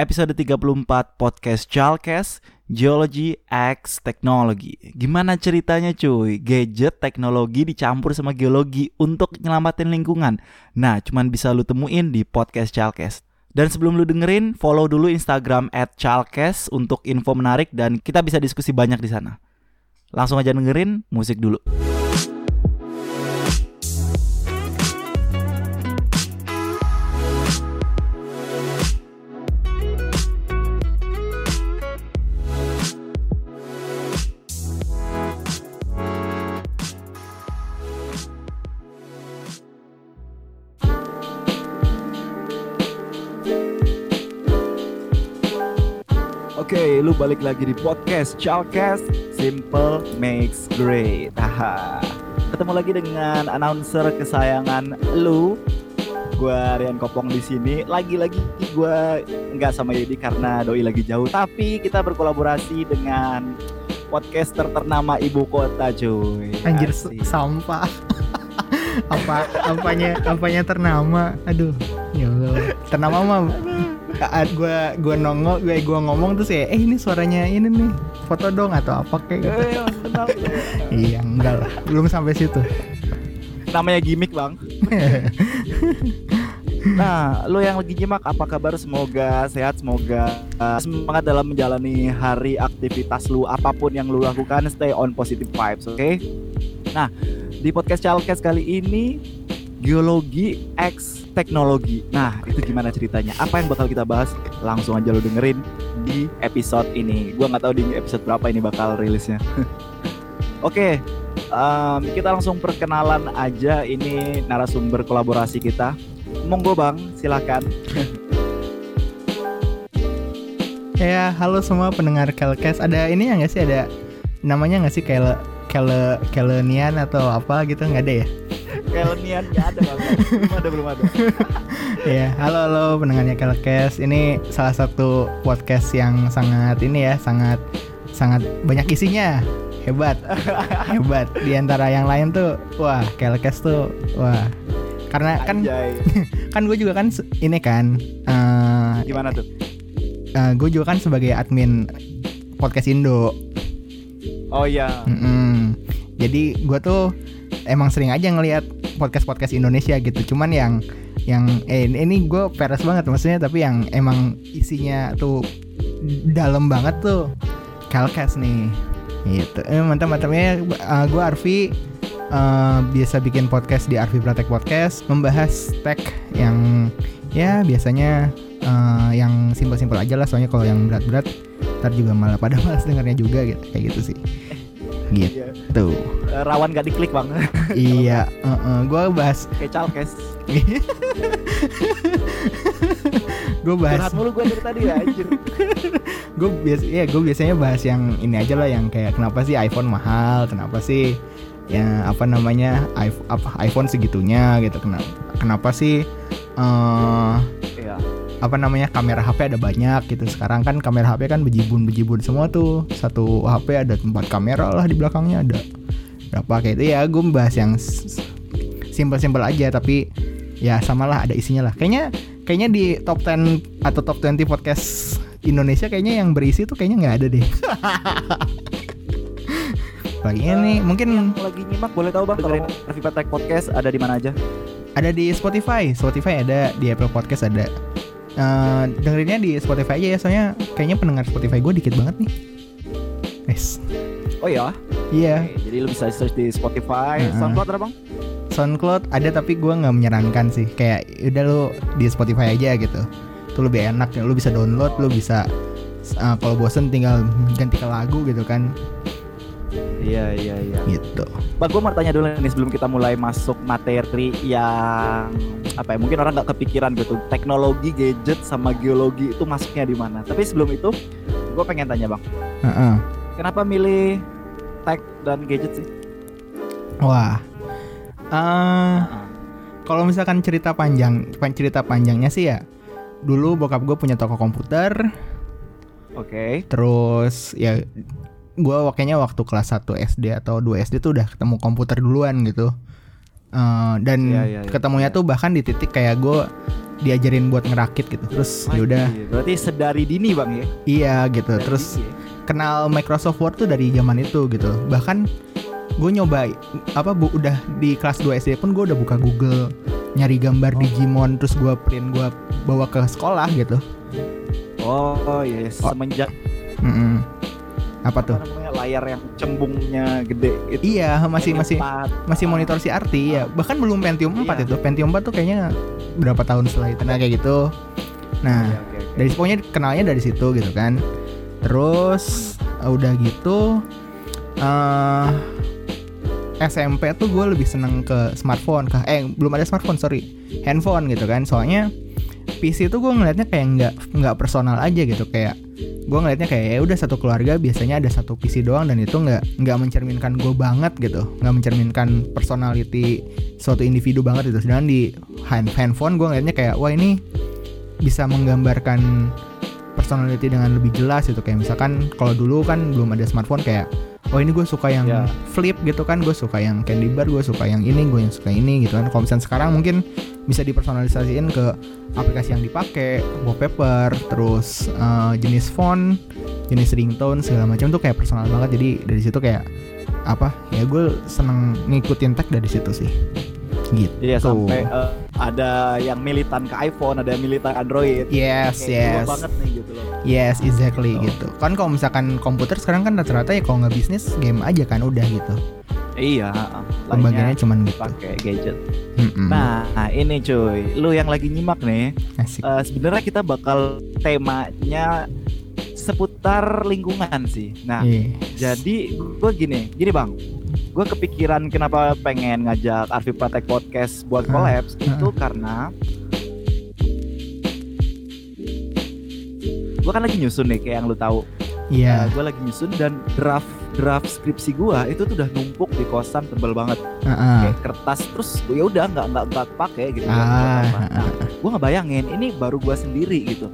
episode 34 podcast Chalkes Geology X Technology. Gimana ceritanya cuy? Gadget teknologi dicampur sama geologi untuk nyelamatin lingkungan. Nah, cuman bisa lu temuin di podcast Chalkes. Dan sebelum lu dengerin, follow dulu Instagram at Chalkes untuk info menarik dan kita bisa diskusi banyak di sana. Langsung aja dengerin musik dulu. Oke, lu balik lagi di podcast Chalkes Simple Makes Great. Haha. Ketemu lagi dengan announcer kesayangan lu. Gua Rian Kopong di sini. Lagi-lagi gua nggak sama Yedi karena doi lagi jauh, tapi kita berkolaborasi dengan podcaster ternama ibu kota, cuy. Anjir Asik. sampah. apa apanya apanya ternama aduh ya Allah ternama mah saat gua gua nongol gue gua ngomong terus ya eh ini suaranya ini nih foto dong atau apa kayak gitu Eh, iya enggak lah belum sampai situ Namanya gimmick, Bang. Nah, lo yang lagi nyimak apa kabar? Semoga sehat, semoga uh, semangat dalam menjalani hari aktivitas lu apa pun yang lu lakukan, stay on positive vibes, oke? Nah, di podcast Chalkes kali ini geologi X teknologi. Nah, itu gimana ceritanya? Apa yang bakal kita bahas? Langsung aja lu dengerin di episode ini. Gua nggak tahu di episode berapa ini bakal rilisnya. Oke, em, kita langsung perkenalan aja ini narasumber kolaborasi kita. Monggo bang, silakan. ya halo semua pendengar Kelkes ada ini ya nggak sih ada namanya nggak sih Kele Kele Kelenian atau apa gitu nggak ada ya Kelenian nggak ada belum ada belum ada. Ya, halo halo pendengarnya Kelkes. Ini salah satu podcast yang sangat ini ya, sangat sangat banyak isinya. Hebat. Hebat. Di antara yang lain tuh, wah, Kelkes tuh, wah. Karena kan Anjay, kan gue juga kan ini kan eh gimana tuh? gue juga kan sebagai admin podcast Indo. Oh iya, Mm-mm. Jadi gue tuh emang sering aja ngelihat podcast-podcast Indonesia gitu. Cuman yang yang eh ini gue peres banget maksudnya tapi yang emang isinya tuh dalam banget tuh Calcast nih. Gitu. Eh, mantap-mantapnya gue Arfi eh, biasa bikin podcast di Arfi Pratek Podcast membahas tech yang ya biasanya eh, yang simpel-simpel aja lah soalnya kalau yang berat-berat ntar juga malah pada malas dengarnya juga gitu kayak gitu sih gitu iya. Eh, rawan gak diklik bang. iya gue bahas Kayak Chalkes. gue bahas Curhat mulu gue dari tadi ya anjir. gue biasa ya gue biasanya bahas yang ini aja lah yang kayak kenapa sih iPhone mahal kenapa sih ya apa namanya iPhone, apa, iPhone segitunya gitu kenapa kenapa sih Iya. Apa namanya kamera HP ada banyak gitu. Sekarang kan kamera HP kan bejibun bejibun semua tuh. Satu HP ada tempat kamera lah di belakangnya ada berapa kayak itu. Ya gue bahas yang simpel-simpel aja tapi ya samalah ada isinya lah. Kayaknya kayaknya di top 10 atau top 20 podcast Indonesia kayaknya yang berisi tuh kayaknya nggak ada deh. Lagi ini mungkin Yang lagi nyimak boleh tahu bang kalau Review Tech Podcast ada di mana aja? ada di Spotify Spotify ada di Apple Podcast ada Eh, dengerinnya di Spotify aja ya soalnya kayaknya pendengar Spotify gue dikit banget nih Yes. Oh iya. Iya, Oke, jadi lu bisa search di Spotify, Heeh. SoundCloud ada bang? SoundCloud ada tapi gue nggak menyarankan sih. Kayak udah lu di Spotify aja gitu. Itu lebih enak ya. Lu bisa download, lu bisa uh, kalau bosen tinggal ganti ke lagu gitu kan. Iya iya iya. Gitu. Bang, gue mau tanya dulu nih sebelum kita mulai masuk materi yang apa ya? Mungkin orang nggak kepikiran gitu. Teknologi, gadget, sama geologi itu masuknya di mana? Tapi sebelum itu, gue pengen tanya bang, Heeh. kenapa milih tech dan gadget sih? Wah. Eh, kalau misalkan cerita panjang, pan- cerita panjangnya sih ya. Dulu bokap gue punya toko komputer, Oke. terus ya gue waktunya waktu kelas 1 SD atau 2 SD tuh udah ketemu komputer duluan gitu Eh, dan Iya, iya, iya. ketemunya Iya. tuh bahkan di titik kayak gue diajarin buat ngerakit gitu terus ya udah iya. Berarti sedari dini bang ya. iya gitu Dari terus dini ya? kenal Microsoft Word tuh dari zaman itu gitu bahkan gue nyoba apa bu udah di kelas 2 SD pun gue udah buka Google nyari gambar Oh. Digimon terus gue print gue bawa ke sekolah gitu Oh yes, Oh. semenjak Mm-mm. Apa tuh? Layar yang cembungnya gede itu. iya masih masih empat. masih monitor CRT ya bahkan belum Pentium 4 Iya. itu. Pentium 4 tuh kayaknya berapa tahun setelah itu. Nah kayak gitu. Nah Oke, oke, oke. dari pokoknya kenalnya dari situ gitu kan. Terus uh, udah gitu eh SMP tuh gue lebih seneng ke smartphone ke eh belum ada smartphone sorry. Handphone gitu kan. Soalnya PC tuh gue ngelihatnya kayak nggak nggak personal aja gitu. Kayak gue ngelihatnya kayak ya udah satu keluarga biasanya ada satu PC doang dan itu nggak nggak mencerminkan gue banget gitu. Nggak mencerminkan personality suatu individu banget gitu. Sedangkan di hand handphone gue ngelihatnya kayak wah ini bisa menggambarkan personality dengan lebih jelas gitu. Kayak misalkan kalau dulu kan belum ada smartphone kayak oh ini gue suka yang Ya. flip gitu kan. Gue suka yang candy bar gue suka yang ini gue yang suka ini gitu kan. Kalau misalnya sekarang mungkin bisa dipersonalisasiin ke aplikasi yang dipakai wallpaper terus eh, jenis font jenis ringtone segala macam tuh kayak personal banget jadi dari situ kayak apa ya gue seneng ngikutin tag dari situ sih gitu Iya sampai eh, ada yang militan ke iPhone, ada yang militan Android. yes Kayak gua yes banget nih gitu loh. Yes, exactly Oh. gitu. Kan kalau misalkan komputer sekarang kan rata-rata ya kalau nggak bisnis game aja kan udah gitu. Iya, lainnya cuman gitu. pakai gadget. Mm-mm. Nah, ini cuy, lu yang lagi nyimak nih, Asik. eh, sebenarnya kita bakal temanya seputar lingkungan sih. Nah, Yes. jadi gue gini, gini bang, gue kepikiran kenapa pengen ngajak Arfi Pratek podcast buat Ah, collabs ah. itu karena gue kan lagi nyusun nih kayak yang lu tahu. Iya. gue lagi nyusun dan draft draft skripsi gue itu tuh udah numpuk di kosan tebel banget Heeh. kayak kertas terus ya udah nggak nggak nggak pakai gitu Ah, nah, gue ngebayangin ini baru gue sendiri gitu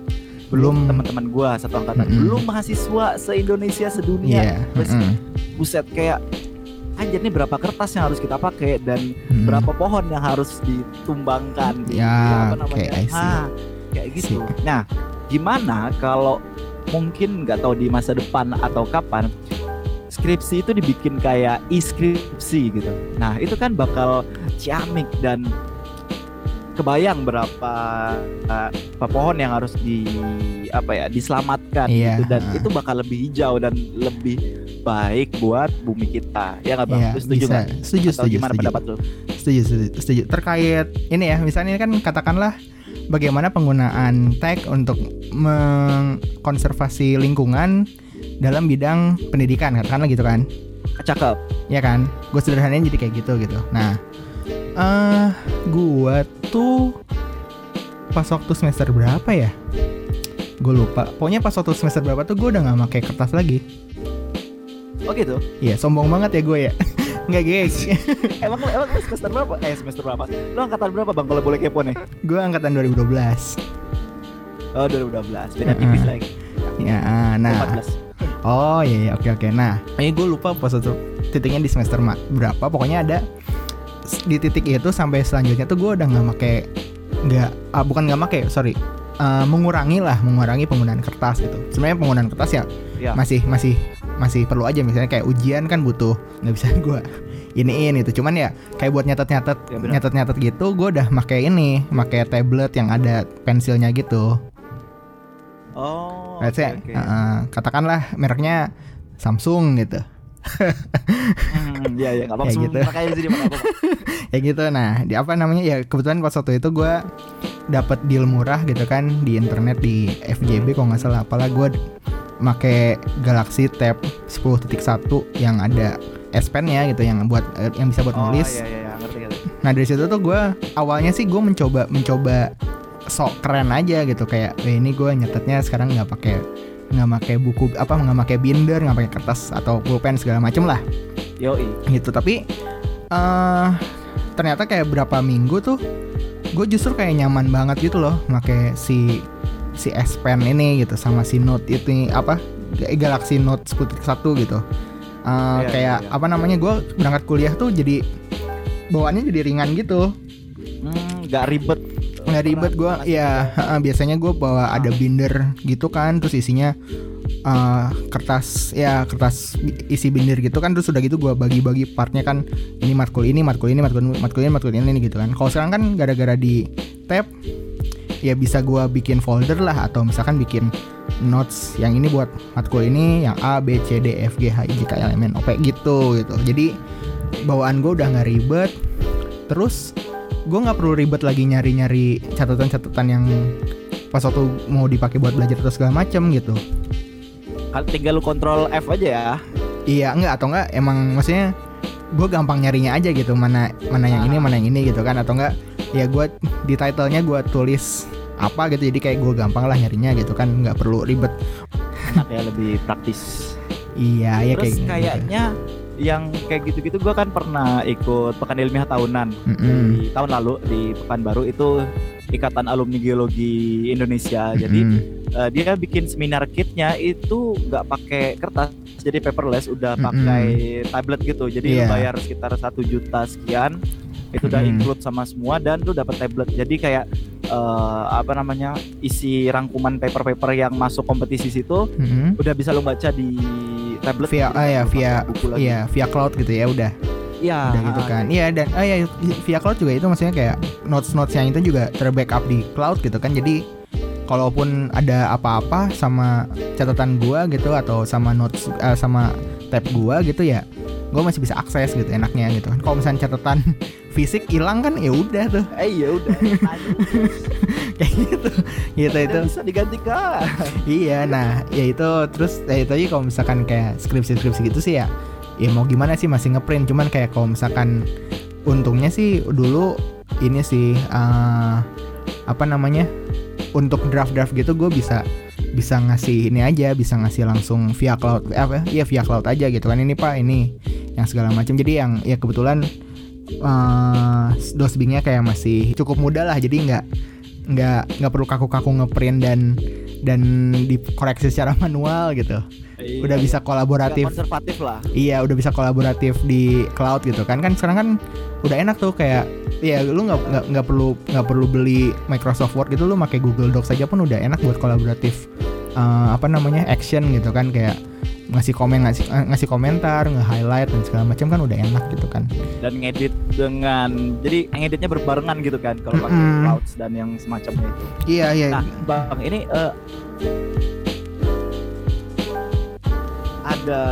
belum teman-teman gue satu angkatan Mm-mm. belum mahasiswa se Indonesia sedunia Iya. terus mm-mm. buset kayak anjir nih berapa kertas yang harus kita pakai dan Mm. berapa pohon yang harus ditumbangkan di Ya, apa oke, I see. Ah, kayak gitu nah gimana kalau mungkin nggak tahu di masa depan atau kapan skripsi itu dibikin kayak e-skripsi gitu. Nah itu kan bakal ciamik dan kebayang berapa uh, apa pohon yang harus di apa ya diselamatkan Iya, gitu. Dan itu bakal lebih hijau dan lebih baik buat bumi kita. Ya nggak bang? Lu setuju nggak? Setuju, Atau setuju, gimana setuju. pendapat lu? Setuju, setuju, setuju. Terkait ini ya, misalnya ini kan katakanlah bagaimana penggunaan tag untuk mengkonservasi lingkungan dalam bidang pendidikan, katakanlah gitu kan. cakep. Ya kan? Gue sederhanain jadi kayak gitu gitu. Nah eh gue tuh pas waktu semester berapa ya? Gue lupa. Pokoknya pas waktu semester berapa tuh gue udah nggak pakai kertas lagi. Oh gitu? Iya sombong banget ya gue ya nggak guys. Emang lu- emang lu semester berapa? Eh semester berapa? Lu angkatan berapa bang kalau boleh kepo nih? Gue angkatan 2012 oh 2012 beda tipis lagi. Ya nah. 14 Oh iya, iya. Oke oke. Nah, ini gue lupa pas satu titiknya di semester berapa. Pokoknya ada di titik itu sampai selanjutnya tuh gue udah nggak make nggak ah, bukan nggak make sorry Eh, mengurangi lah mengurangi penggunaan kertas gitu. Sebenarnya penggunaan kertas ya Ya. masih masih masih perlu aja misalnya kayak ujian kan butuh nggak bisa gue iniin itu cuman ya kayak buat nyatet nyatet Ya, nyatet nyatet gitu gue udah make ini make tablet yang ada pensilnya gitu oh Let's say, oke, oke. uh-uh, katakanlah mereknya Samsung gitu. Hmm, iya iya nggak apa-apa semua gitu. nggak apa-apa ya gitu. Nah, di apa namanya ya kebetulan pas waktu itu gue dapat deal murah gitu kan di internet di FJB kalau nggak salah. Apalah gue make Galaxy Tab 10.1 yang ada S Pen-nya gitu yang buat eh, yang bisa buat oh nulis. iya iya iya, ngerti ngerti Nah dari situ tuh gue awalnya sih gue mencoba mencoba sok keren aja gitu kayak "Weh, ini gue nyatetnya sekarang nggak pakai nggak pakai buku apa nggak pakai binder nggak pakai kertas atau pulpen segala macem lah yoi gitu tapi eh ternyata kayak berapa minggu tuh gue justru kayak nyaman banget gitu loh pakai si si S Pen ini gitu sama si Note itu apa Galaxy Note 10.1 gitu. Eh, Iya, kayak iya, iya. apa namanya gue berangkat kuliah tuh jadi bawaannya jadi ringan gitu. Hmm, nggak ribet. Nggak ribet gue ya biasanya gue bawa ada binder gitu kan terus isinya eh, kertas ya kertas isi binder gitu kan. Terus udah gitu gue bagi-bagi partnya kan ini matkul ini matkul ini matkul ini matkul ini matkul ini gitu kan. Kalau sekarang kan gara-gara di tab ya bisa gue bikin folder lah. Atau misalkan bikin notes yang ini buat matkul ini yang A B C D F G H I J K L M N O P gitu gitu. Jadi bawaan gue udah nggak ribet. Terus gue nggak perlu ribet lagi nyari-nyari catatan-catatan yang pas waktu mau dipakai buat belajar atau segala macem gitu tinggal lu kontrol F aja ya. iya enggak atau enggak emang maksudnya gue gampang nyarinya aja gitu mana mana yang ini mana yang ini gitu kan atau enggak ya gue di titlenya gue tulis apa gitu jadi kayak gue gampang lah nyarinya gitu kan nggak perlu ribet Enak ya lebih praktis. iya ya kayak gitu. Yang kayak gitu-gitu gue kan pernah ikut pekan ilmiah tahunan Mm-mm. di tahun lalu di Pekanbaru itu Ikatan Alumni Geologi Indonesia. Jadi Mm-mm. eh, dia bikin seminar kitnya itu nggak pakai kertas, jadi paperless, udah Mm-mm. pakai tablet gitu. Jadi Iya. bayar sekitar satu juta sekian, itu udah Mm-mm. include sama semua dan lu dapat tablet. Jadi kayak eh, apa namanya isi rangkuman paper-paper yang masuk kompetisi situ Mm-mm. udah bisa lu baca di tablet. via Jadi ah ya via iya via cloud gitu ya udah. Iya, udah gitu kan. Iya dan ah ya via cloud juga itu maksudnya kayak notes notes yang itu juga terbackup di cloud gitu kan. Jadi kalaupun ada apa-apa sama catatan gua gitu atau sama notes eh, sama tab gua gitu ya gua masih bisa akses gitu enaknya gitu kan kalau misalnya catatan fisik hilang kan ya udah tuh Eh ya udah. kayak gitu gitu itu bisa digantikan. Iya, nah ya itu terus ya itu aja kalau misalkan kayak skripsi-skripsi gitu sih ya, ya mau gimana sih masih ngeprint, cuman kayak kalau misalkan untungnya sih dulu ini sih eh, apa namanya untuk draft-draft gitu gue bisa bisa ngasih ini aja, bisa ngasih langsung via cloud, eh, apa ya via cloud aja gitu kan ini pak ini yang segala macam. Jadi yang ya kebetulan eh dosbingnya kayak masih cukup mudah lah, jadi nggak nggak nggak perlu kaku-kaku ngeprint dan dan dikoreksi secara manual gitu. Udah bisa Agak kolaboratif. konservatif lah. Iya, udah bisa kolaboratif di cloud gitu kan. Kan sekarang kan udah enak tuh kayak ya lu nggak nggak nggak perlu nggak perlu beli Microsoft Word gitu lu pakai Google Docs aja pun udah enak buat kolaboratif eh, apa namanya action gitu kan kayak ngasih komen ngasih eh, ngasih komentar nge-highlight dan segala macam kan udah enak gitu kan. dan ngedit dengan jadi ngeditnya berbarengan gitu kan kalau pakai Mm-mm. clouds dan yang semacamnya itu. Iya, iya. Nah, Bang, ini eh, ada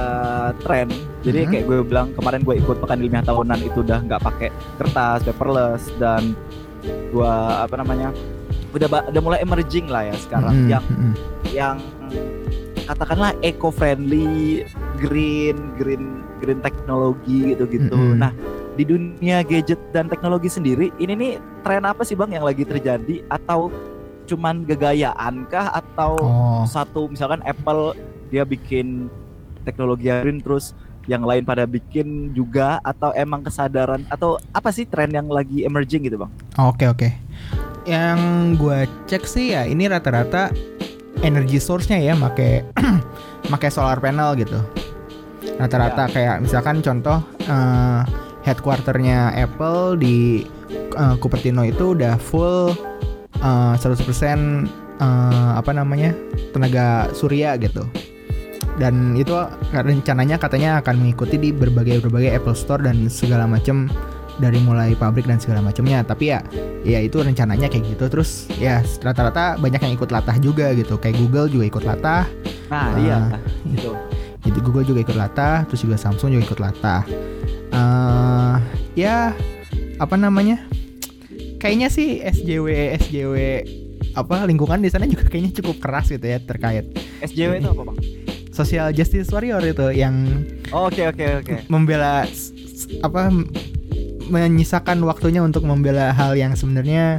tren. Jadi Mhm. kayak gue bilang kemarin gue ikut pekan ilmiah tahunan itu udah nggak pakai kertas, paperless dan gua apa namanya? udah udah mulai emerging lah ya sekarang Mm-mm, yang yang katakanlah eco friendly, green, green, green teknologi gitu-gitu. Mm-mm. Nah, di dunia gadget dan teknologi sendiri, ini nih tren apa sih bang yang lagi terjadi? Atau cuman gegayaan kah? Atau Oh. satu misalkan Apple dia bikin teknologi green terus yang lain pada bikin juga? Atau emang kesadaran? Atau apa sih tren yang lagi emerging gitu bang? Oke oke. Yang gue cek sih ya ini rata-rata energy source-nya ya make make solar panel gitu. Rata-rata kayak misalkan contoh eh, headquarternya Apple di eh, Cupertino itu udah full eh, 100% eh, apa namanya tenaga surya gitu. Dan itu rencananya katanya akan mengikuti di berbagai berbagai Apple Store dan segala macam dari mulai pabrik dan segala macamnya. Tapi ya ya itu rencananya kayak gitu. Terus ya rata-rata banyak yang ikut latah juga gitu. Kayak Google juga ikut latah. Nah, Ah, iya. Gitu. jadi Google juga ikut latah terus juga Samsung juga ikut latah. Eh ya apa namanya? Kayaknya sih SJW SJW apa lingkungan di sana juga kayaknya cukup keras gitu ya terkait. SJW itu apa bang? Social justice warrior itu yang Oke oke oke. membela apa menyisakan waktunya untuk membela hal yang sebenarnya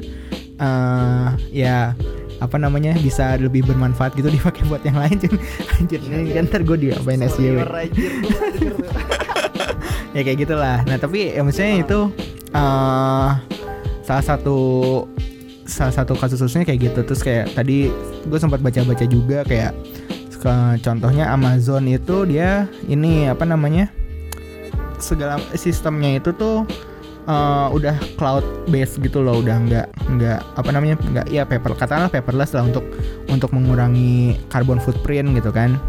eh ya apa namanya bisa lebih bermanfaat gitu dipakai buat yang lain Cun. anjir ini kan ntar gue diapain SJW ya kayak gitulah nah tapi ya maksudnya itu eh salah satu salah satu kasus kasusnya kayak gitu terus kayak tadi gue sempat baca-baca juga kayak ke- contohnya Amazon itu dia ini apa namanya? Segala sistemnya itu tuh eh, udah cloud based gitu loh udah nggak nggak apa namanya nggak ya paper katakanlah paperless lah untuk untuk mengurangi carbon footprint gitu kan.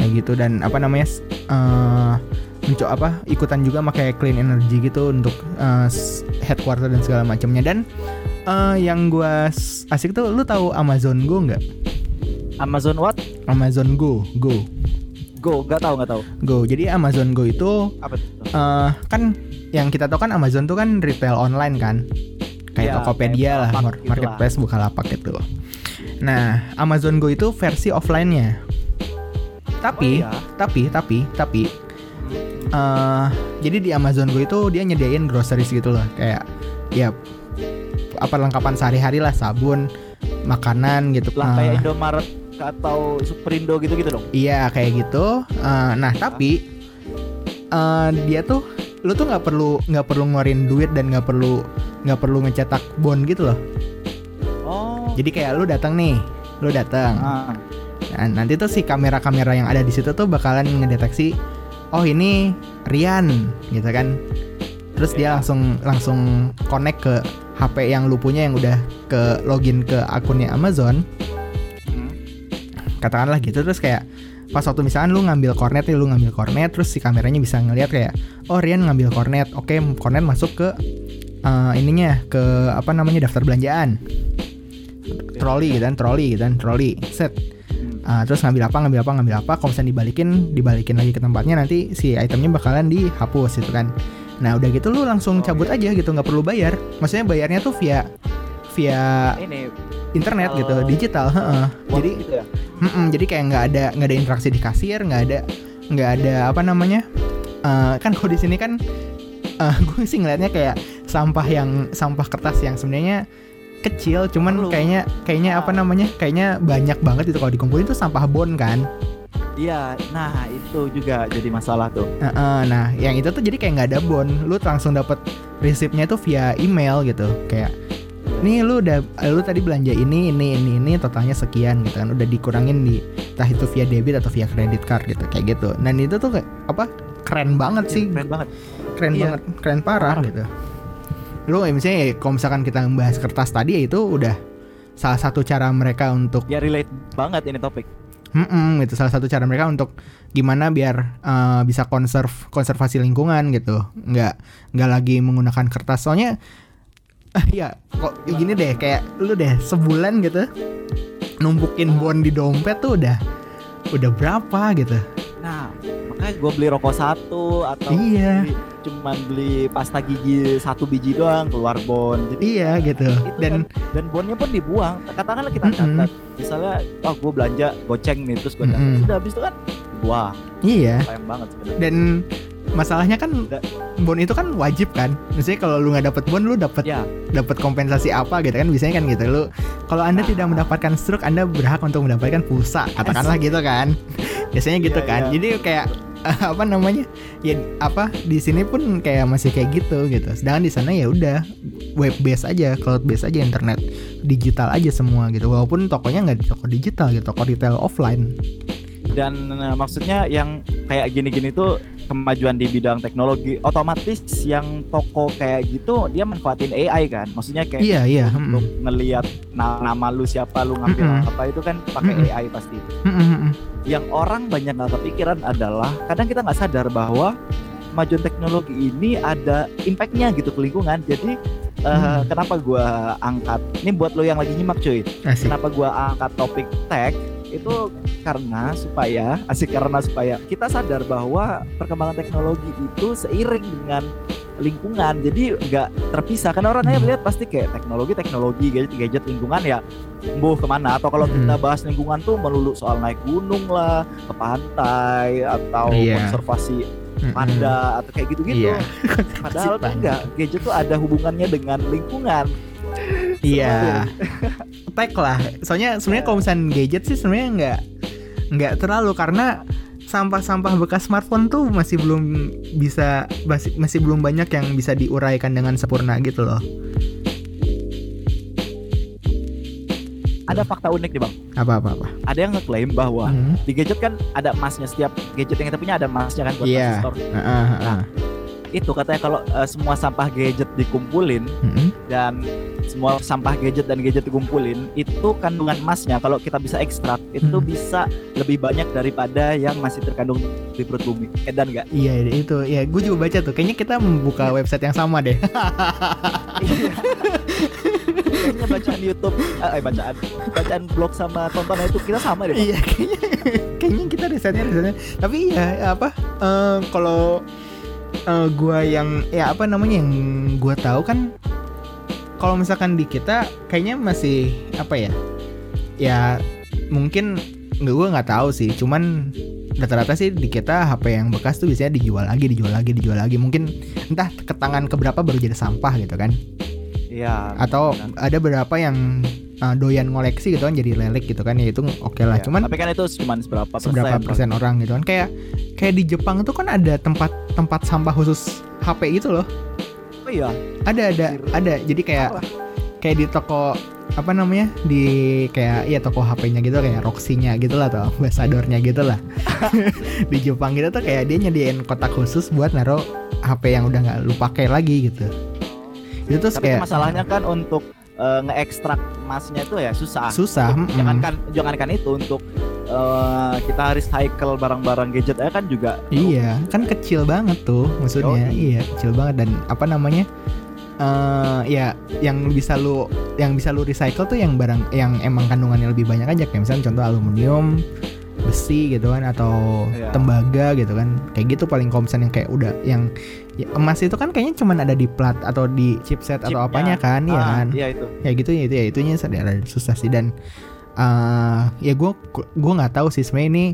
Kayak gitu dan apa namanya eh menco apa ikutan juga pakai clean energy gitu untuk s- headquarter dan segala macamnya. Dan eh, yang gua asik tuh lu tahu Amazon Go nggak? Amazon? Amazon Go Go. Go, nggak tahu nggak tahu. Go. Jadi Amazon Go itu Apa eh kan yang kita tahu kan Amazon tuh kan retail online kan? Kayak Iya, Tokopedia kayak lah gitu marketplace Bukalapak gitu. Nah Amazon Go itu versi offline-nya. Tapi Oh, iya. tapi tapi tapi eh jadi di Amazon Go itu dia nyediain groceries gitu loh. Kayak ya apa lengkapan sehari-hari lah sabun makanan gitu. Lah Eh, kayak Indomaret atau Superindo gitu-gitu dong. Iya kayak gitu. Eh, nah tapi eh, dia tuh lu tuh nggak perlu nggak perlu ngeluarin duit dan nggak perlu nggak perlu ngecetak bond gitu loh. Oh. Jadi kayak lu datang nih, lu datang. Ah. Nah, nanti tuh si kamera-kamera yang ada di situ tuh bakalan ngedeteksi oh ini Rian gitu kan. Terus dia Iya. langsung langsung connect ke HP yang lu punya yang udah ke login ke akunnya Amazon. Katakanlah gitu terus kayak pas waktu misalkan lu ngambil kornet nih lu ngambil kornet terus si kameranya bisa ngelihat kayak oh Rian ngambil kornet oke kornet masuk ke eh, ininya ke apa namanya daftar belanjaan troli gitu kan troli gitu kan troli set. Ah, terus ngambil apa ngambil apa ngambil apa kalau misalnya dibalikin dibalikin lagi ke tempatnya nanti si itemnya bakalan dihapus gitu kan nah udah gitu lu langsung Oh, cabut aja gitu nggak perlu bayar maksudnya bayarnya tuh via via Ini internet gitu Digital. heeh. jadi jadi gitu ya. Mm-mm, jadi kayak nggak ada nggak ada interaksi di kasir, nggak ada nggak ada apa namanya? Eh, kan kalau di sini kan gue sih ngelihatnya kayak sampah yang sampah kertas yang sebenarnya kecil, cuman Perlu. kayaknya kayaknya apa namanya? Kayaknya banyak banget itu kalau dikumpulin itu sampah bon kan. Iya, nah itu juga jadi masalah tuh. Heeh, nah, yang itu tuh jadi kayak nggak ada bon, lu langsung dapet resipnya tuh via email gitu, kayak nih lu udah lu tadi belanja ini ini ini ini totalnya sekian gitu kan. Udah dikurangin di entah itu via debit atau via credit card gitu kayak gitu. Dan itu tuh kayak apa keren banget sih. Keren banget. keren Iya. banget keren parah gitu. Lu ya, misalnya ya, kalau misalkan kita membahas kertas tadi ya itu udah salah satu cara mereka untuk Ya relate banget ini topik. Mm-mm, gitu. Salah satu cara mereka untuk gimana biar eh, bisa konserv konservasi lingkungan gitu. Nggak nggak lagi menggunakan kertas. Soalnya ya kok gini deh kayak lu deh sebulan gitu numpukin bon di dompet tuh udah udah berapa gitu Nah, makanya gue beli rokok satu atau Iya. beli, cuman beli pasta gigi satu biji doang keluar bon. Jadi iya gitu itu dan kan, dan bonnya pun dibuang. Katakanlah kita Mm-mm. catat, misalnya, oh gue belanja goceng nih terus gue catat. Mm-mm. Udah habis itu kan buang. iya Sayang banget sebenarnya. dan masalahnya kan bon itu kan wajib kan? Maksudnya kalau lu nggak dapet bon lu dapet Ya, dapat kompensasi apa gitu kan? Biasanya kan gitu. Lu kalau anda tidak mendapatkan stroke anda berhak untuk mendapatkan pulsa katakanlah gitu kan. Biasanya gitu Iya, kan. iya. jadi kayak apa namanya? Ya apa di sini pun kayak masih kayak gitu gitu. Sedangkan di sana ya udah web base aja cloud base aja internet digital aja semua gitu. Walaupun tokonya nggak di toko digital gitu toko retail offline. Dan eh, maksudnya yang kayak gini-gini tuh kemajuan di bidang teknologi otomatis yang toko kayak gitu dia manfaatin AI kan maksudnya kayak iya iya untuk mm. ngelihat na- nama lu siapa lu ngambil Mm-mm. apa itu kan pakai Mm-mm. AI pasti Mm, mm, mm. yang orang banyak nggak kepikiran adalah kadang kita nggak sadar bahwa kemajuan teknologi ini ada impactnya gitu ke lingkungan jadi eh, Hmm. kenapa gua angkat ini buat lo yang lagi nyimak cuy asik kenapa gua angkat topik tech itu karena supaya asik karena supaya kita sadar bahwa perkembangan teknologi itu seiring dengan lingkungan jadi nggak terpisah karena orang hanya Hmm. melihat pasti kayak teknologi teknologi gadget gadget lingkungan ya mbuh ke mana atau kalau Hmm. kita bahas lingkungan tuh melulu soal naik gunung lah ke pantai atau Iya. konservasi Mm, mm. panda atau kayak gitu-gitu Iya. padahal panda. enggak gadget tuh ada hubungannya dengan lingkungan Iya. Tech lah. Soalnya sebenarnya kalau misalnya gadget sih sebenarnya nggak nggak terlalu karena sampah-sampah bekas smartphone tuh masih belum bisa masih, masih belum banyak yang bisa diuraikan dengan sempurna gitu loh. ada fakta unik nih bang Apa apa apa. ada yang ngeklaim bahwa Hmm. di gadget kan ada emasnya setiap gadget yang kita punya ada emasnya kan buat Iya. transistor Heeh, heeh. Itu katanya kalau eh, semua sampah gadget dikumpulin Mm-mm. dan semua sampah gadget dan gadget dikumpulin itu kandungan emasnya kalau kita bisa ekstrak itu Hmm. bisa lebih banyak daripada yang masih terkandung di perut bumi. Edan nggak? Iya itu ya gue juga baca tuh kayaknya kita membuka website yang sama deh Iya. Kayaknya bacaan YouTube, eh eh, bacaan, bacaan blog sama tontonan itu kita sama deh. Iya kayaknya kayaknya kita risetnya risetnya tapi ya apa eh, kalau eh, gua yang ya apa namanya yang gua tahu kan kalau misalkan di kita kayaknya masih apa ya ya mungkin nggak gue nggak tahu sih cuman rata-rata sih di kita HP yang bekas tuh biasanya dijual lagi dijual lagi dijual lagi mungkin entah ke tangan keberapa baru jadi sampah gitu kan Iya. atau benar. ada beberapa yang uh, doyan ngoleksi gitu kan jadi lelik gitu kan ya itu oke lah. Iya. cuman tapi kan itu cuma seberapa persen. seberapa persen orang gitu kan. Kayak kayak di Jepang tuh kan ada tempat tempat sampah khusus HP itu loh. Oh iya. ada ada ada. Jadi kayak kayak di toko apa namanya di kayak iya toko HP-nya gitu kayak Roxy-nya gitu lah atau ambassador-nya gitu lah. Di Jepang gitu tuh kayak dia nyediain kotak khusus buat naruh HP yang udah nggak lu pakai lagi gitu. Itu tuh Tapi kayak masalahnya kan untuk eh, ngeekstrak emasnya itu ya susah. susah mm-mm. Jangankan jangankan itu untuk eh, kita recycle barang-barang gadget aja kan juga Iya, kan kecil banget tuh maksudnya. Iya, kecil banget dan apa namanya? eh ya yang bisa lu yang bisa lu recycle tuh yang barang yang emang kandungannya lebih banyak aja kayak misalnya contoh aluminium, besi gitu kan atau Iya. tembaga gitu kan. Kayak gitu paling kalau misalnya yang kayak udah yang ya, emas itu kan kayaknya cuman ada di plat atau di chipset atau Chipnya. apanya kan, ya Ah, kan. Iya itu. Ya gitu ya itu ya itunya sadar susah sih dan eh ya gue gue nggak tahu sih sebenarnya ini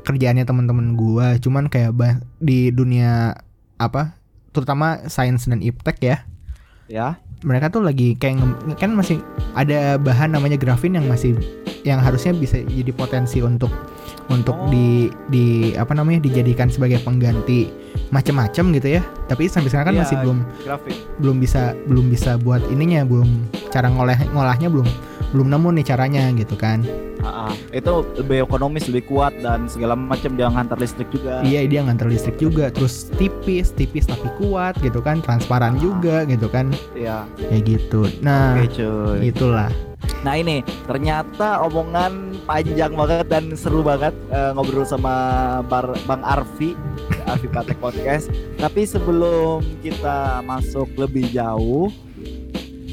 kerjaannya teman-teman gue cuman kayak bah- di dunia apa terutama sains dan iptek ya Ya. Mereka tuh lagi kayak kan masih ada bahan namanya grafin yang masih yang harusnya bisa jadi potensi untuk untuk Oh. di di apa namanya dijadikan sebagai pengganti macam-macam gitu ya tapi sampai sekarang kan Iya, masih belum Grafit. belum bisa belum bisa buat ininya belum cara ngolah ngolahnya belum belum nemu nih caranya gitu kan ah. itu lebih ekonomis, lebih kuat dan segala macam dia ngantar listrik juga. iya dia nganter listrik juga terus tipis tipis tapi kuat gitu kan transparan Ah. juga gitu kan Iya. kayak gitu nah Oke cuy. itulah Nah ini ternyata omongan panjang banget dan seru banget eh, ngobrol sama Bar- Bang Arfi, Arfi Patek Podcast. Tapi sebelum kita masuk lebih jauh,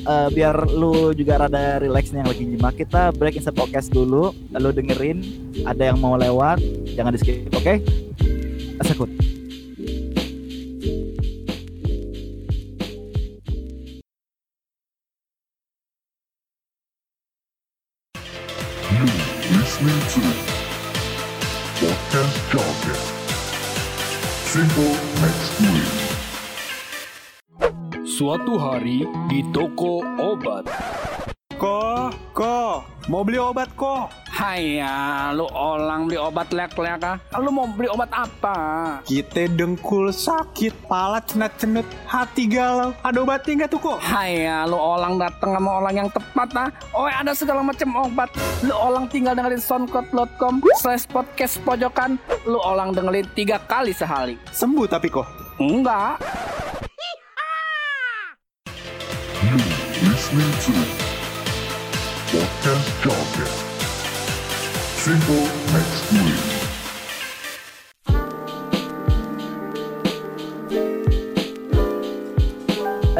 eh, biar lu juga rada relax nih yang lagi nyimak, kita break insert podcast dulu, lalu dengerin ada yang mau lewat, jangan di skip, oke? Sekut. listening to Suatu hari di toko obat. Ko, ko, mau beli obat ko? Haya, lu orang beli obat lek-lek ah. Lu mau beli obat apa? Kita dengkul sakit, pala cenut-cenut, hati galau. Ada obatnya nggak tuh ko? Haya, lu orang datang sama orang yang tepat ah. Oh, ada segala macam obat. Lu orang tinggal dengerin soundcloud.com slash podcast pojokan. Lu orang dengerin tiga kali sehari. Sembuh tapi ko. Enggak. You listening to Podcast Jargon. Simple next week.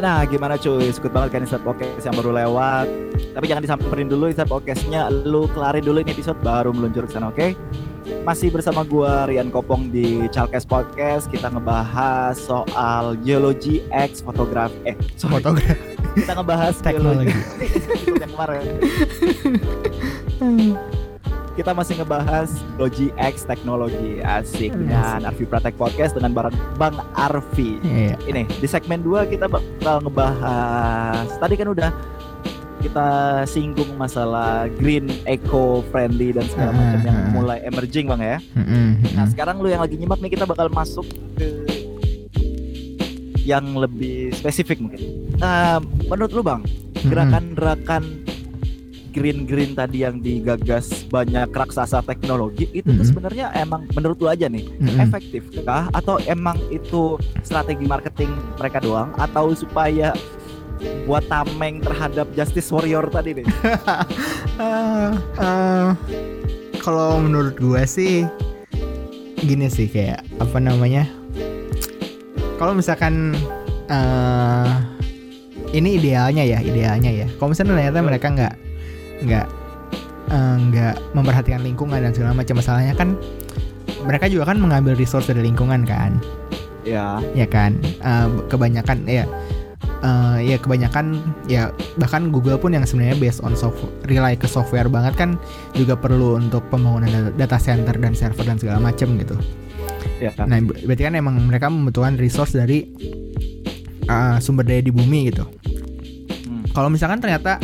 Nah gimana cuy, sekut banget kan insert podcast yang baru lewat. Tapi jangan disamperin dulu insert podcastnya. Lu kelarin dulu ini episode baru meluncur ke sana oke? Masih bersama gua Rian Kopong di Chalkes Podcast. Kita ngebahas soal geologi X fotografi Eh sorry, fotografi kita ngebahas teknologi. Yang kemarin. Kita masih ngebahas Logi X teknologi asik. Dengan Arfi Pratek Podcast dengan bareng Bang Arfi. Iya. ini di segmen 2 kita bakal ngebahas tadi kan udah kita singgung masalah green eco friendly dan segala macam yang mulai emerging bang ya. Nah sekarang lu yang lagi nyimak nih kita bakal masuk ke yang lebih spesifik mungkin. Nah menurut lu bang Mm-mm. gerakan-gerakan green green tadi yang digagas banyak raksasa teknologi itu tuh Mhm. sebenarnya emang menurut lu aja nih Mm-mm. efektif kah atau emang itu strategi marketing mereka doang atau supaya buat tameng terhadap justice warrior tadi nih Eh, eh, kalau menurut gua sih gini sih kayak apa namanya kalau misalkan eh ini idealnya ya idealnya ya. Kalau misalnya ternyata mereka nggak nggak eh, nggak memperhatikan lingkungan dan segala macam masalahnya kan mereka juga kan mengambil resource dari lingkungan kan. Ya ya kan? Eh, kebanyakan ya eh, ya kebanyakan ya bahkan Google pun yang sebenarnya based on software rely ke software banget kan juga perlu untuk pembangunan da- data center dan server dan segala macam gitu. ya Nah ber- berarti kan emang mereka membutuhkan resource dari eh, sumber daya di bumi gitu. Hmm. Kalau misalkan ternyata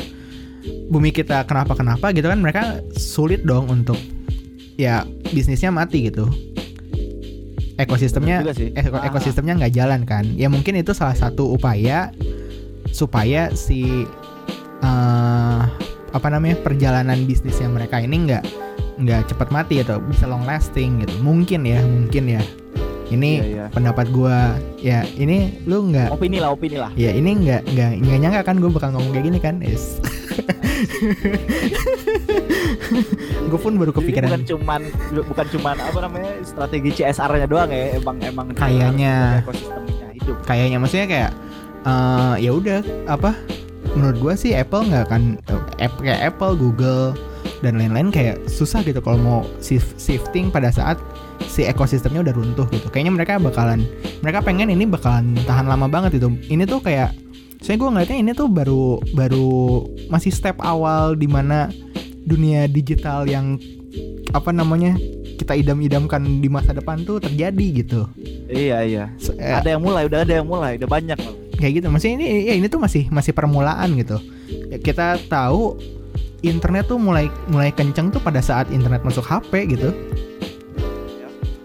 bumi kita kenapa kenapa gitu kan mereka sulit dong untuk ya bisnisnya mati gitu. Ekosistemnya eko- Ah. ekosistemnya nggak jalan kan ya mungkin itu salah satu upaya supaya si eh, apa namanya perjalanan bisnisnya mereka ini nggak nggak cepat mati atau bisa long lasting gitu mungkin ya mungkin ya ini Iya, iya. pendapat gua. Ya ini lu nggak opini lah opini lah. Ya ini nggak nggak nggak nyangka kan gue bakal ngomong kayak gini kan? Yes. Gue pun baru Jadi kepikiran. bukan cuman bukan cuman apa namanya strategi CSR-nya doang ya emang emang Kayaknya. ekosistemnya hidup. Kayaknya maksudnya kayak eh ya udah apa menurut gua sih Apple nggak akan eh, app kayak Apple Google dan lain-lain kayak susah gitu kalau mau shift- shifting pada saat si ekosistemnya udah runtuh gitu. Kayaknya mereka bakalan mereka pengen ini bakalan tahan lama banget itu. Ini tuh kayak saya gue ngeliatnya ini tuh baru baru masih step awal di mana dunia digital yang apa namanya kita idam-idamkan di masa depan tuh terjadi gitu. Iya iya. So, eh, ada yang mulai udah ada yang mulai udah banyak. Kayak gitu. Maksudnya ini ya ini tuh masih masih permulaan gitu. Ya, kita tahu internet tuh mulai mulai kenceng tuh pada saat internet masuk HP gitu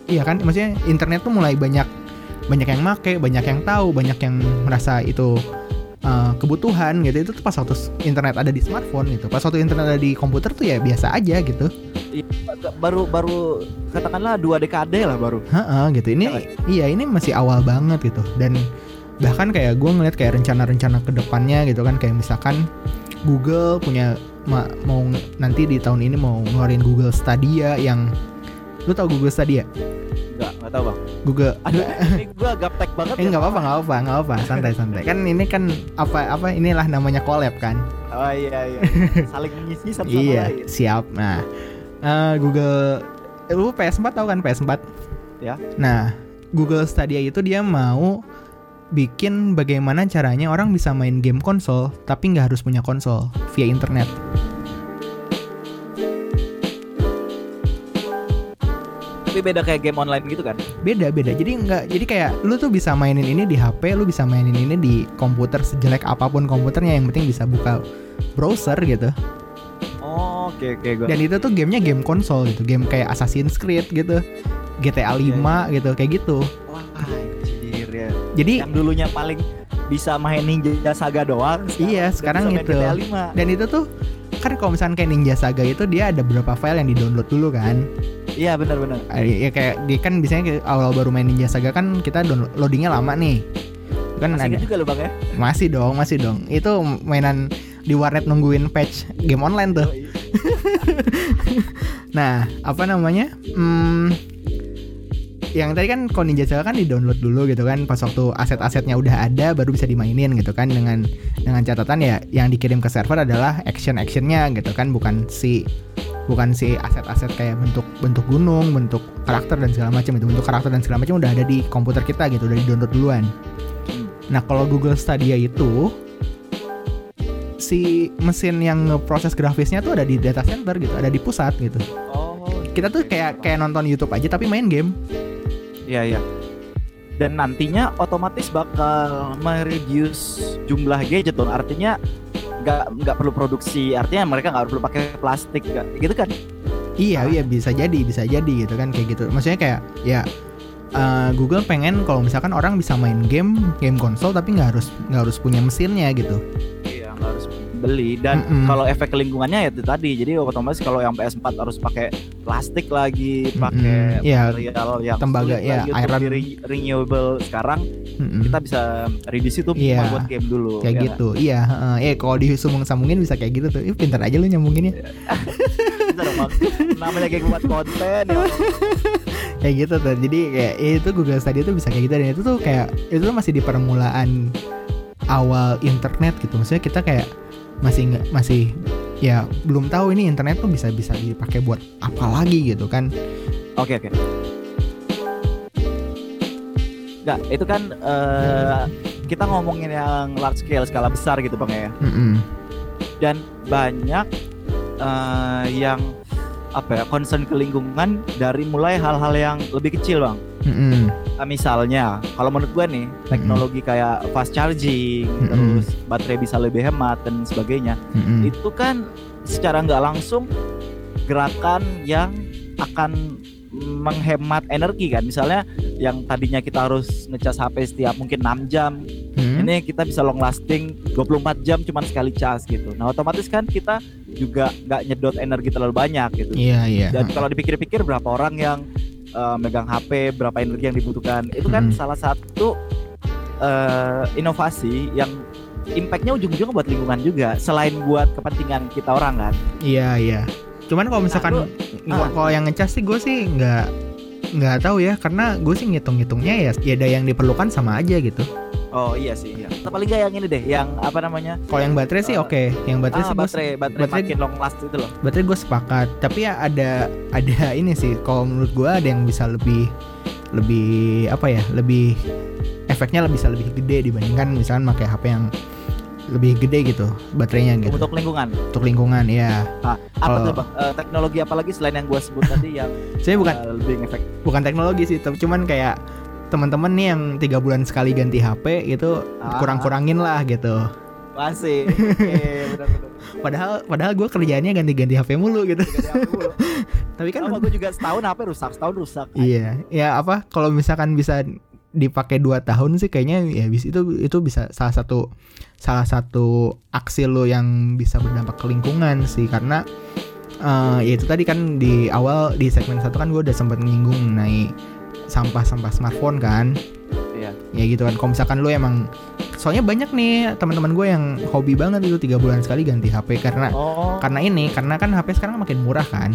iya kan? Maksudnya internet tuh mulai banyak banyak yang make banyak yang tahu banyak yang merasa itu uh, kebutuhan gitu. Itu tuh pas waktu internet ada di smartphone gitu. Pas waktu internet ada di komputer tuh ya biasa aja gitu. Baru baru katakanlah dua dekade lah baru. Heeh, gitu. Ini Iya. iya ini masih awal banget gitu. Dan bahkan kayak gue ngeliat kayak rencana-rencana ke depannya gitu kan. Kayak misalkan Google punya ma- mau nanti di tahun ini mau ngeluarin Google Stadia yang lu tau Google Stadia? Nggak nggak tahu bang. Google aduh ini gua gaptek banget eh nggak apa-apa nggak apa nggak apa santai santai. Kan ini kan apa apa inilah namanya collab kan? Oh iya iya. Saling mengisi satu sama iya lain. siap. Nah eh, Google eh, lu PS4 tau kan PS4 Ya. nah Google Stadia itu dia mau bikin bagaimana caranya orang bisa main game konsol tapi nggak harus punya konsol via internet tapi beda kayak game online gitu kan? Beda beda. Jadi nggak jadi kayak lu tuh bisa mainin ini di HP lu bisa mainin ini di komputer sejelek apa pun komputernya yang penting bisa buka browser gitu. Oh oke oke gua dan itu tuh gamenya game konsol gitu game kayak Assassin's Creed gitu GTA 5 Iya, gitu kayak gitu. Wah anjir ya. Jadi yang dulunya paling bisa main Ninja Saga doang Iya, sekarang bisa main itu. GTA 5. dan itu tuh kan kalau misalkan kayak Ninja Saga itu dia ada beberapa file yang di download dulu kan iya benar-benar Eh, ya kayak dia kan biasanya awal baru main Ninja Saga kan kita download loadingnya lama nih. Kan masih ada. inget juga lo bang ya? Masih dong masih dong. Itu mainan di warnet nungguin patch game online tuh. Yoi. Nah, apa namanya? Hmm, yang tadi kan kalau Ninja Saga kan di-download dulu gitu kan. Pas waktu aset-asetnya udah ada baru bisa dimainin gitu kan. Dengan dengan catatan ya yang dikirim ke server adalah action-actionnya gitu kan. Bukan si bukan si aset-aset kayak bentuk bentuk gunung, bentuk karakter dan segala macam itu. Bentuk karakter dan segala macam udah ada di komputer kita gitu udah di-download duluan. Nah, kalau Google Stadia itu si mesin yang ngeproses grafisnya tuh ada di data center gitu, ada di pusat gitu. Oh. Kita tuh kayak kayak nonton YouTube aja tapi main game. iya iya. Dan nantinya otomatis bakal mereduce jumlah gadget dong. Artinya nggak nggak perlu produksi artinya mereka nggak perlu pakai plastik nggak- gitu kan Iya, iya bisa jadi, bisa jadi gitu kan kayak gitu. Maksudnya kayak ya eh, Google pengen kalau misalkan orang bisa main game, game konsol tapi nggak harus nggak harus punya mesinnya gitu. iya nggak harus beli dan Mm-mm. kalau efek lingkungannya ya itu tadi jadi otomatis kalau yang PS4 harus pakai plastik lagi pakai Mm-mm. Iya, material yang tembaga, ya, untuk iron. re- renewable sekarang Mm-mm. kita bisa reduce itu Iya. cuma buat game dulu kayak ya gitu iya heeh. eh kalau disambung-sambungin bisa kayak gitu tuh Ih, pintar aja lu nyambunginnya kan? Bang. namanya kayak buat konten ya kayak gitu tuh jadi kayak ya itu Google Stadia tuh bisa kayak gitu dan itu tuh kayak itu tuh masih di permulaan awal internet gitu maksudnya kita kayak masih nggak masih ya belum tahu ini internet tuh bisa bisa dipakai buat apa lagi gitu kan Oke oke. Enggak, itu kan eh, kita ngomongin yang large scale skala besar gitu bang ya. Mm-mm. Dan banyak eh, yang apa ya concern ke lingkungan dari mulai hal-hal yang lebih kecil bang. Mm-mm. Eh, misalnya, kalau menurut gue nih teknologi kayak fast charging, Mm-mm. terus baterai bisa lebih hemat dan sebagainya, Mm-mm. itu kan secara nggak langsung gerakan yang akan menghemat energi kan. Misalnya yang tadinya kita harus ngecas HP setiap mungkin 6 jam Mm. ini kita bisa long lasting 24 jam cuman sekali cas gitu. Nah otomatis kan kita juga nggak nyedot energi terlalu banyak gitu. Iya iya. Dan kalau dipikir-pikir berapa orang yang eh, megang HP berapa energi yang dibutuhkan itu kan Mm. salah satu eh, inovasi yang impactnya ujung-ujungnya buat lingkungan juga selain buat kepentingan kita orang kan. Iya iya cuman kalau misalkan Nah, kalau- kalau yang ngecas sih gue sih nggak nggak tahu ya. Karena gue sih ngitung-ngitungnya ya ya ada yang diperlukan sama aja gitu. Oh iya sih, iya. Atau paling nggak yang ini deh, yang apa namanya? kalau yang baterai sih Eh, oke. Yang baterai ah, sih baterai, baterai, baterai- makin long last itu loh. berarti gue sepakat. Tapi ya ada ada ini sih kalau menurut gue ada yang bisa lebih lebih apa ya lebih efeknya lebih bisa lebih gede dibandingkan misalkan pakai HP yang lebih gede gitu baterainya gitu untuk, Untuk lingkungan. lingkungan ya Nah, apa Kalau- tuh bang? Eh, teknologi apa lagi selain yang gue sebut tadi yang saya bukan eh, lebih efek? bukan teknologi sih tapi cuman kayak teman-teman nih yang tiga bulan sekali ganti HP itu Ah. kurang-kurangin lah gitu Masih. Padahal padahal gue kerjaannya ganti-ganti HP mulu gitu Ganti HP mulu. tapi kan Sama gue juga setahun HP rusak, setahun rusak. Iya, ya apa kalau misalkan bisa dipakai dua tahun sih kayaknya ya bis itu itu bisa salah satu salah satu aksi lo yang bisa berdampak ke lingkungan sih karena eh ya itu tadi kan di awal di segmen satu kan gue udah sempat nyinggung mengenai sampah-sampah smartphone kan. Ya gitu kan kalau misalkan lo emang soalnya banyak nih teman-teman gue yang hobi banget itu tiga bulan sekali ganti HP karena Oh, karena ini karena kan HP sekarang makin murah kan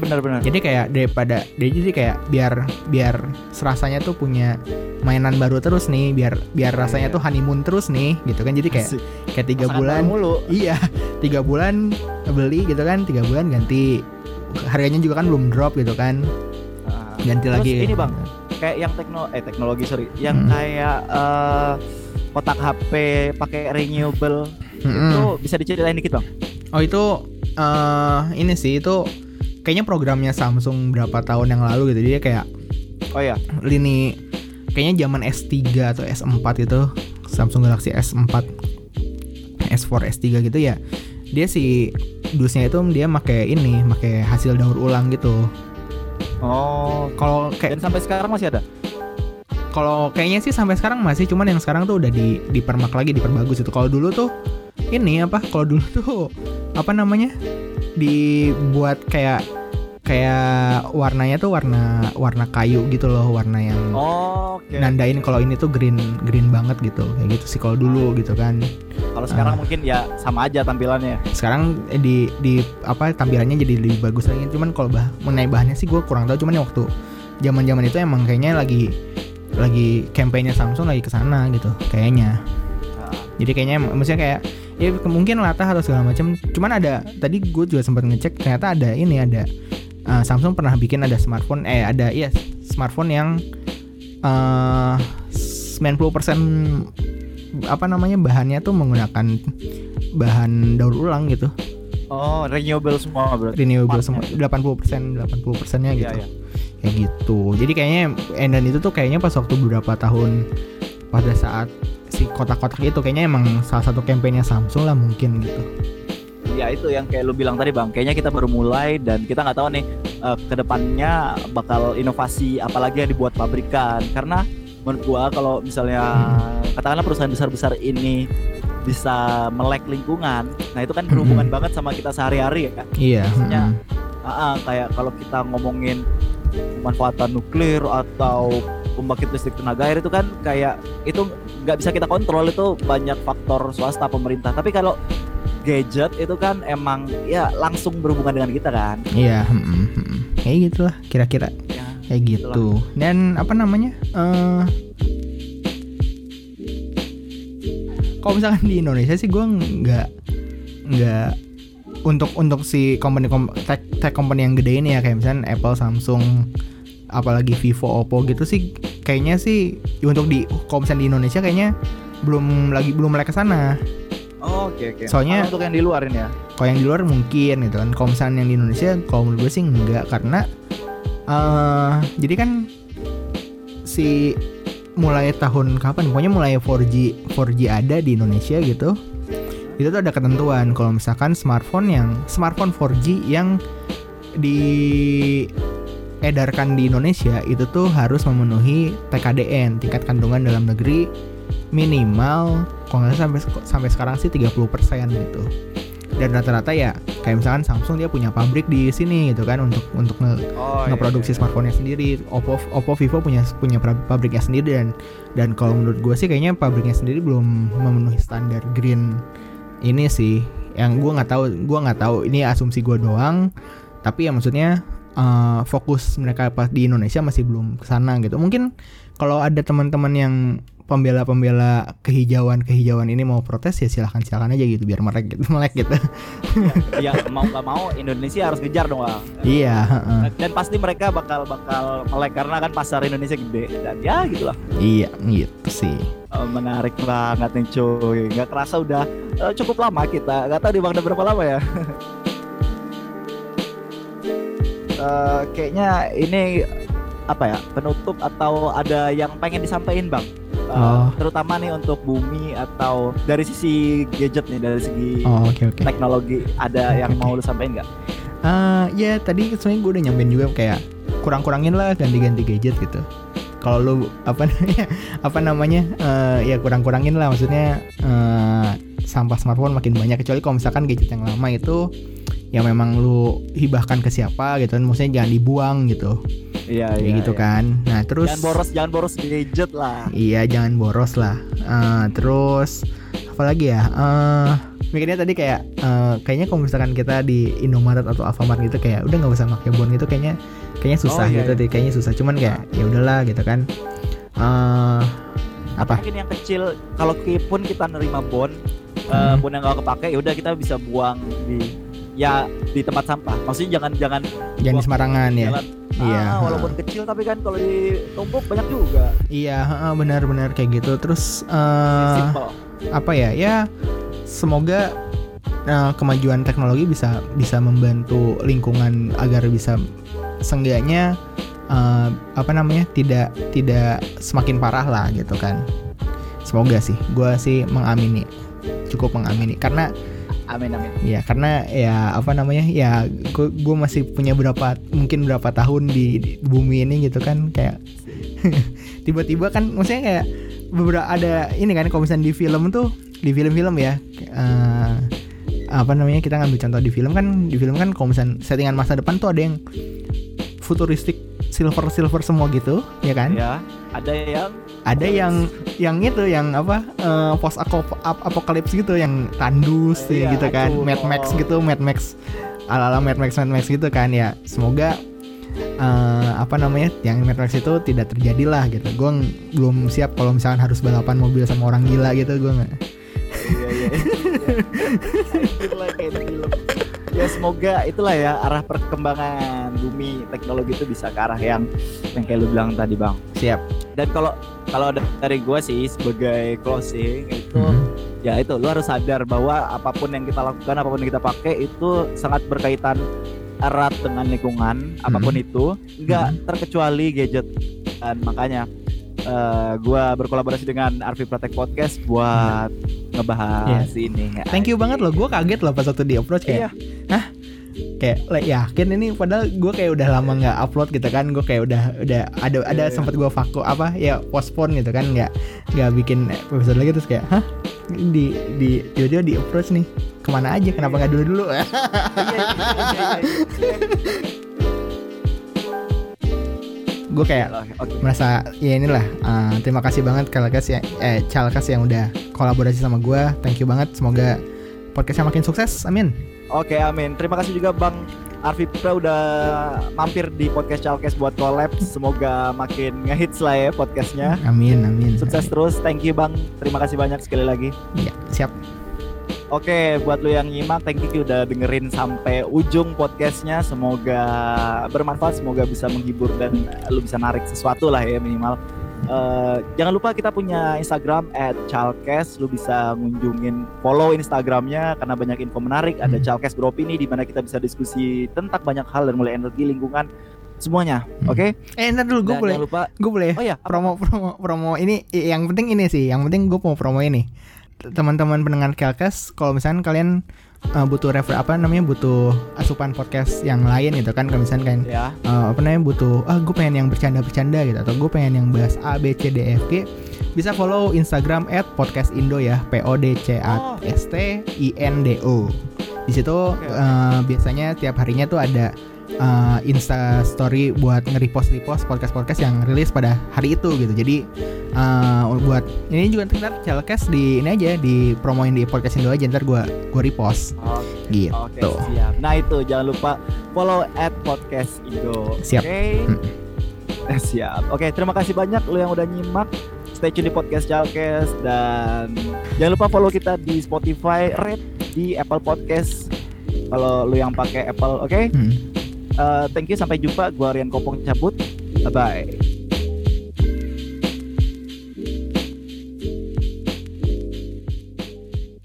benar-benar. jadi kayak daripada dia jadi kayak biar biar serasanya tuh punya mainan baru terus nih biar biar rasanya tuh honeymoon terus nih gitu kan jadi kayak Asik. kayak tiga bulan mulu. iya tiga bulan beli gitu kan tiga bulan ganti harganya juga kan belum drop gitu kan Ah. ganti Terus lagi ini bang, kayak yang tekno eh teknologi sorry, yang Hmm. kayak eh, kotak HP pakai renewable. Mm-mm. itu bisa diceritain dikit bang? oh itu eh ini sih itu kayaknya programnya Samsung berapa tahun yang lalu gitu. Dia kayak Oh ya, lini kayaknya zaman S3 atau S4 itu Samsung Galaxy S4 S4 S3 gitu ya. Dia si dusnya itu dia pakai ini pakai hasil daur ulang gitu oh kalau kayak dan sampai sekarang masih ada? kalau kayaknya sih sampai sekarang masih cuman yang sekarang tuh udah di dipermak lagi diperbagus itu. Kalau dulu tuh ini apa? Kalau dulu tuh apa namanya? Dibuat kayak kayak warnanya tuh warna warna kayu gitu loh warna yang Oh, oke. nandain kalau ini tuh green green banget gitu kayak gitu sih kalau dulu gitu kan Kalau sekarang Ah. mungkin ya sama aja tampilannya. sekarang di di apa tampilannya jadi lebih bagus lagi cuman kalau bah mengenai bahannya sih gue kurang tahu cuman ya waktu zaman zaman itu emang kayaknya lagi lagi campaignnya Samsung lagi ke sana gitu kayaknya Ah. jadi kayaknya maksudnya kayak ya mungkin latah atau segala macam cuman ada tadi gue juga sempat ngecek ternyata ada ini ada uh, Samsung pernah bikin ada smartphone eh ada iya smartphone yang uh, 90% apa namanya bahannya tuh menggunakan bahan daur ulang gitu. Oh, renewable semua berarti. renewable semua 80% 80 persennya gitu. Iya, iya. kayak gitu. Jadi kayaknya and dan itu tuh kayaknya pas waktu beberapa tahun pada saat si kotak-kotak itu kayaknya emang salah satu kampanye Samsung lah mungkin gitu Ya itu yang kayak lu bilang tadi bang. Kayaknya kita baru mulai dan kita nggak tahu nih eh, ke depannya bakal inovasi apalagi yang dibuat pabrikan. Karena menurut gua kalau misalnya katakanlah perusahaan besar-besar ini bisa melek lingkungan. Nah itu kan berhubungan Mm-mm. banget sama kita sehari-hari ya. Iya. Maksudnya, mm-mm. Ah, ah, kayak kalau kita ngomongin pemanfaatan nuklir atau pembangkit listrik tenaga air itu kan kayak itu nggak bisa kita kontrol itu banyak faktor swasta pemerintah. Tapi kalau gadget itu kan emang ya langsung berhubungan dengan kita kan. Iya. mm-mm, mm-mm. Kayak gitulah kira-kira. Ya, Kayak gitu. Dan apa namanya? eh kalau misalkan di Indonesia sih gue nggak nggak untuk untuk si company kom- tech, tech company yang gede ini ya kayak misalnya Apple, Samsung, apalagi Vivo, Oppo gitu sih kayaknya sih untuk di kalau misalnya di Indonesia kayaknya belum lagi belum mulai ke sana. Oh, Oke oke. Soalnya- Kalau untuk yang di luar ini ya. Kalau yang di luar mungkin gitu kan. Kalau misalnya yang di Indonesia, kalau menurut gue sih enggak karena eh jadi kan si mulai tahun kapan? Pokoknya mulai 4G 4G ada di Indonesia gitu. Itu tuh ada ketentuan kalau misalkan smartphone yang smartphone 4G yang diedarkan di Indonesia itu tuh harus memenuhi TKDN tingkat kandungan dalam negeri minimal kalau nggak sampai sampai sekarang sih 30% gitu. Dan rata-rata ya kayak misalkan Samsung dia punya pabrik di sini gitu kan untuk untuk nge- Oh, ngeproduksi smartphone-nya sendiri. Oppo Oppo Vivo punya punya pabriknya sendiri dan dan kalau menurut gue sih kayaknya pabriknya sendiri belum memenuhi standar green ini sih. Yang gue nggak tahu gue nggak tahu ini asumsi gue doang. Tapi ya maksudnya eh, fokus mereka pas di Indonesia masih belum ke sana gitu. Mungkin kalau ada teman-teman yang pembela-pembela kehijauan-kehijauan ini mau protes ya silahkan silahkan aja gitu biar melek gitu melek gitu. Ya mau nggak mau Indonesia harus kejar dong iya dan pasti mereka bakal bakal melek karena kan pasar Indonesia gede dan ya gitulah iya gitu sih. Eh, menarik banget nih cuy. Nggak kerasa udah eh, cukup lama kita. Nggak tahu di bang udah berapa lama ya. Eh, kayaknya ini apa ya penutup atau ada yang pengen disampaikan bang Eh, Oh. terutama nih untuk bumi atau dari sisi gadget nih dari segi oh oke oke teknologi ada yang Oke. mau lu sampaikan nggak Eh, ya tadi sebenarnya gue udah nyampein juga kayak kurang-kurangin lah ganti-ganti gadget gitu. Kalau lu apa namanya apa namanya eh, ya kurang-kurangin lah maksudnya eh, sampah smartphone makin banyak kecuali kalau misalkan gadget yang lama itu ya memang lu hibahkan ke siapa gitu kan maksudnya jangan dibuang gitu iya kayak gitu kan nah terus jangan boros jangan boros gadget lah Iya jangan boros lah. Eh, terus apa lagi ya? Eh mikirnya tadi kayak eh, kayaknya kalau misalkan kita di Indomaret atau Alfamart gitu kayak udah nggak usah pakai bon gitu kayaknya kayaknya susah Oh, iya, gitu iya. deh kayaknya susah cuman kayak ya udahlah gitu kan. Eh apa? mungkin yang kecil kalau pun kita nerima bon eh, Hmm. bon yang nggak kepake ya udah kita bisa buang di ya di tempat sampah maksudnya jangan jangan Jangan sembarangan ya. jalan. Iya, ah, walaupun kecil tapi kan kalau ditumpuk banyak juga. Iya heeh, benar-benar kayak gitu. Terus simple. apa ya? Ya semoga eh, kemajuan teknologi bisa bisa membantu lingkungan agar bisa seenggaknya eh, apa namanya tidak tidak semakin parah lah gitu kan. Semoga sih gue sih mengamini cukup mengamini. Karena amin amin. Ya karena ya apa namanya ya gue masih punya berapa mungkin berapa tahun di, di bumi ini gitu kan kayak tiba-tiba kan maksudnya kayak beberapa ada ini kan kalau misalnya di film tuh di film-film ya eh, apa namanya kita ngambil contoh di film kan di film kan kalau misalnya settingan masa depan tuh ada yang futuristik silver silver semua gitu ya kan? Ya ada yang ada yang yang itu yang apa eh, post apokalips gitu yang tandus Iya, gitu kan. aduh. Mad Max gitu Mad Max ala ala Mad Max Mad Max gitu kan ya. Semoga eh, apa namanya yang Mad Max itu tidak terjadi lah gitu. Gue belum siap kalau misalkan harus balapan mobil sama orang gila gitu gue nggak. Iya iya di film. ya semoga itulah ya arah perkembangan bumi teknologi itu bisa ke arah yang yang kayak lu bilang tadi bang. Siap. Dan kalau kalau da- dari gue sih sebagai closing itu Mhm. ya itu lu harus sadar bahwa apa pun yang kita lakukan apa pun yang kita pakai itu sangat berkaitan erat dengan lingkungan apa pun itu. Nggak terkecuali gadget. Dan makanya eh, gua berkolaborasi dengan Arvi Pratek Podcast buat ngebahas ini. Thank you banget loh gue kaget loh pas waktu di approach kayak hah kayak like, yakin ini padahal gue kayak udah lama nggak upload gitu kan gue kayak udah udah ada ada Iya, iya. sempat gue vakum apa ya postpone gitu kan nggak nggak bikin episode lagi terus kayak hah di di tiba-tiba di approach nih ke mana aja kenapa nggak dulu dulu Iya, iya, iya, iya. gue kayak Oke. merasa ya inilah uh, terima kasih banget Kalkas ya eh Calkas yang udah kolaborasi sama gue thank you banget semoga podcastnya makin sukses amin Oke, amin. Terima kasih juga Bang Arfi Pra udah mampir di podcast Chalkes buat collab. Semoga makin ngehits lah ya podcastnya. amin amin Sukses terus. Thank you Bang. Terima kasih banyak sekali lagi. ya siap Oke, buat lu yang nyimak, thank you udah dengerin sampai ujung podcastnya. Semoga bermanfaat, semoga bisa menghibur dan lu bisa narik sesuatu lah ya minimal. Eh, jangan lupa kita punya Instagram @chalkes. Lu bisa ngunjungin follow Instagramnya karena banyak info menarik. Ada Hmm. Chalkes beropini di mana kita bisa diskusi tentang banyak hal dan mulai energi lingkungan semuanya. Hmm. Oke? eh ntar dulu gue boleh lupa. gue boleh Oh ya, promo promo promo ini yang penting ini sih yang penting gue mau promo ini teman-teman pendengar Kelkes kalau misalnya kalian uh, butuh refer apa namanya butuh asupan podcast yang lain gitu kan kalau misalnya kalian ya. uh, apa namanya butuh ah gue pengen yang bercanda-bercanda gitu atau gue pengen yang bahas A B C D E F G bisa follow Instagram @podcastindo ya P O D C A S T I N D O di situ oke. uh, biasanya tiap harinya tuh ada uh, Insta Story buat nge-repost repost podcast podcast yang rilis pada hari itu gitu jadi uh, buat ini juga ntar Chalkes di ini aja di promoin di podcast Indo aja ntar gue gue repost Oke. gitu Oke, siap. Nah itu jangan lupa follow at podcast Indo. Siap. Oke. Hmm. Eh, siap. Oke, terima kasih banyak lo yang udah nyimak. Stay tune di podcast Jalkes dan jangan lupa follow kita di Spotify, rate di Apple Podcast. Kalau lu yang pakai Apple, oke? Hmm. Eh, thank you sampai jumpa. Gua Rian Kopong cabut. Bye bye.